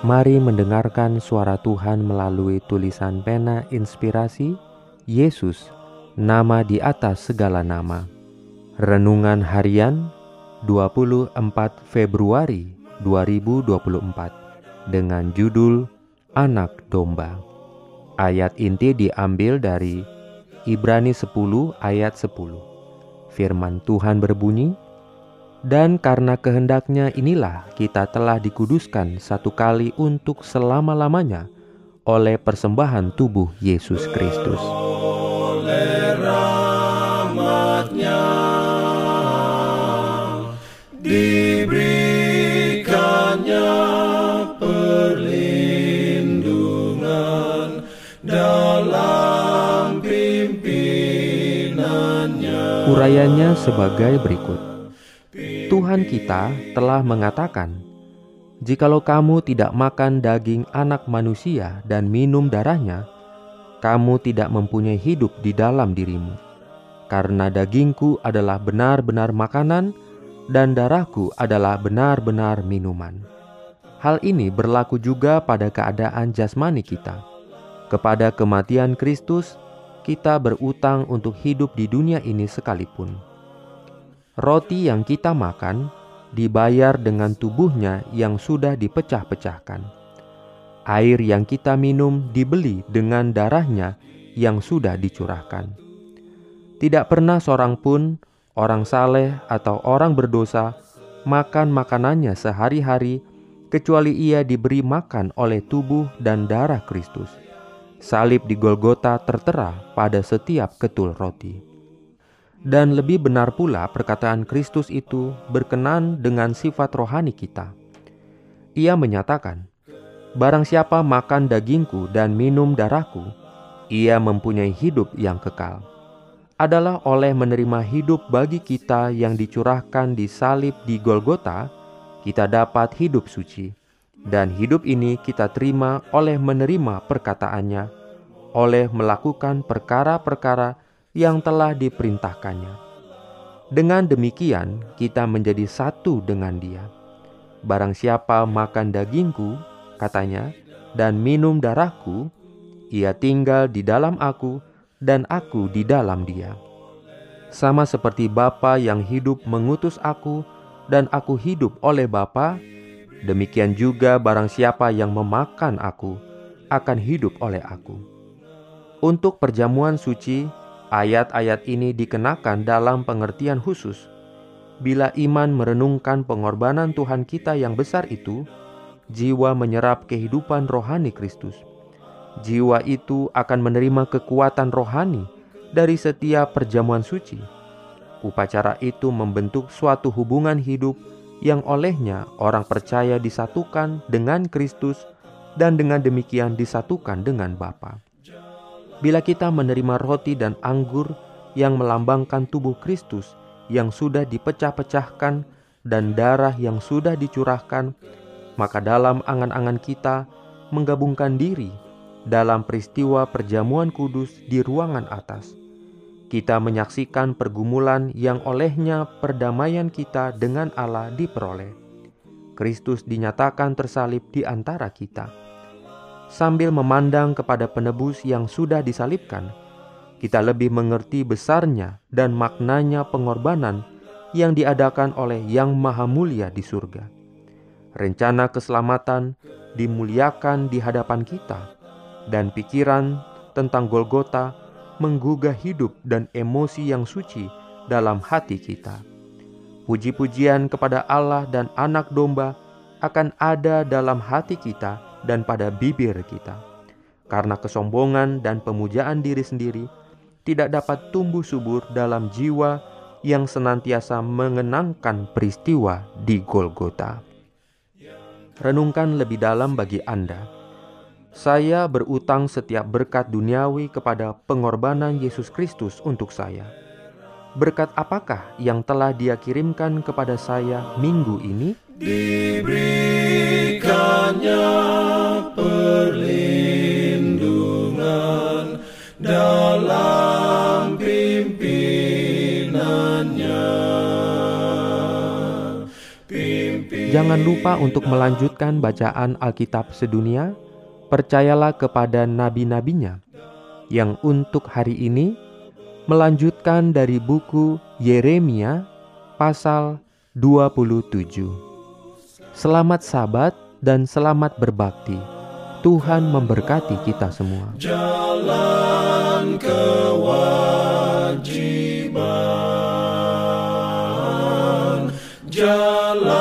Mari mendengarkan suara Tuhan melalui tulisan pena inspirasi Yesus, nama di atas segala nama. Renungan harian 24 Februari 2024 dengan judul Anak Domba. Ayat inti diambil dari Ibrani 10 ayat 10. Firman Tuhan berbunyi, dan karena kehendaknya inilah kita telah dikuduskan satu kali untuk selama-lamanya oleh persembahan tubuh Yesus Kristus. Oleh rahmatnya diberikannya perlindungan dalam pimpinannya. Urayanya sebagai berikut. Tuhan kita telah mengatakan, "Jikalau kamu tidak makan daging Anak Manusia dan minum darahnya, kamu tidak mempunyai hidup di dalam dirimu, karena dagingku adalah benar-benar makanan, dan darahku adalah benar-benar minuman." Hal ini berlaku juga pada keadaan jasmani kita. Kepada kematian Kristus, kita berutang untuk hidup di dunia ini sekalipun roti yang kita makan dibayar dengan tubuhnya yang sudah dipecah-pecahkan. Air yang kita minum dibeli dengan darahnya yang sudah dicurahkan. Tidak pernah seorang pun, orang saleh atau orang berdosa, makan makanannya sehari-hari kecuali ia diberi makan oleh tubuh dan darah Kristus. Salib di Golgota tertera pada setiap ketul roti. Dan lebih benar pula perkataan Kristus itu berkenan dengan sifat rohani kita. Ia menyatakan, Barang siapa makan dagingku dan minum darahku, ia mempunyai hidup yang kekal. Adalah oleh menerima hidup bagi kita yang dicurahkan di salib di Golgota, kita dapat hidup suci. Dan hidup ini kita terima oleh menerima perkataannya, oleh melakukan perkara-perkara yang telah diperintahkannya. Dengan demikian, kita menjadi satu dengan Dia. Barang siapa makan dagingku, katanya, dan minum darahku, ia tinggal di dalam aku, dan aku di dalam Dia. Sama seperti Bapa yang hidup mengutus aku, dan aku hidup oleh Bapa, demikian juga barang siapa yang memakan aku akan hidup oleh aku. Untuk perjamuan suci, Ayat-ayat ini dikenakan dalam pengertian khusus. Bila iman merenungkan pengorbanan Tuhan kita yang besar itu, jiwa menyerap kehidupan rohani Kristus. Jiwa itu akan menerima kekuatan rohani dari setiap perjamuan suci. Upacara itu membentuk suatu hubungan hidup yang olehnya orang percaya disatukan dengan Kristus dan dengan demikian disatukan dengan Bapa. Bila kita menerima roti dan anggur yang melambangkan tubuh Kristus yang sudah dipecah-pecahkan dan darah yang sudah dicurahkan, maka dalam angan-angan kita menggabungkan diri dalam peristiwa perjamuan kudus di ruangan atas. Kita menyaksikan pergumulan yang olehnya perdamaian kita dengan Allah diperoleh. Kristus dinyatakan tersalib di antara kita sambil memandang kepada penebus yang sudah disalibkan, kita lebih mengerti besarnya dan maknanya pengorbanan yang diadakan oleh Yang Maha Mulia di surga. Rencana keselamatan dimuliakan di hadapan kita, dan pikiran tentang Golgota menggugah hidup dan emosi yang suci dalam hati kita. Puji-pujian kepada Allah dan Anak Domba akan ada dalam hati kita dan pada bibir kita. Karena kesombongan dan pemujaan diri sendiri tidak dapat tumbuh subur dalam jiwa yang senantiasa mengenangkan peristiwa di Golgota. renungkan lebih dalam bagi Anda. Saya berutang setiap berkat duniawi kepada pengorbanan Yesus Kristus untuk saya. Berkat apakah yang telah Dia kirimkan kepada saya minggu ini? Diberikannya perlindungan dalam pimpinannya. Pimpin Jangan lupa untuk melanjutkan bacaan Alkitab sedunia. Percayalah kepada nabi-nabinya yang untuk hari ini melanjutkan dari buku Yeremia pasal 27. Selamat sabat dan selamat berbakti. Tuhan memberkati kita semua. jalan kewajiban. Jalan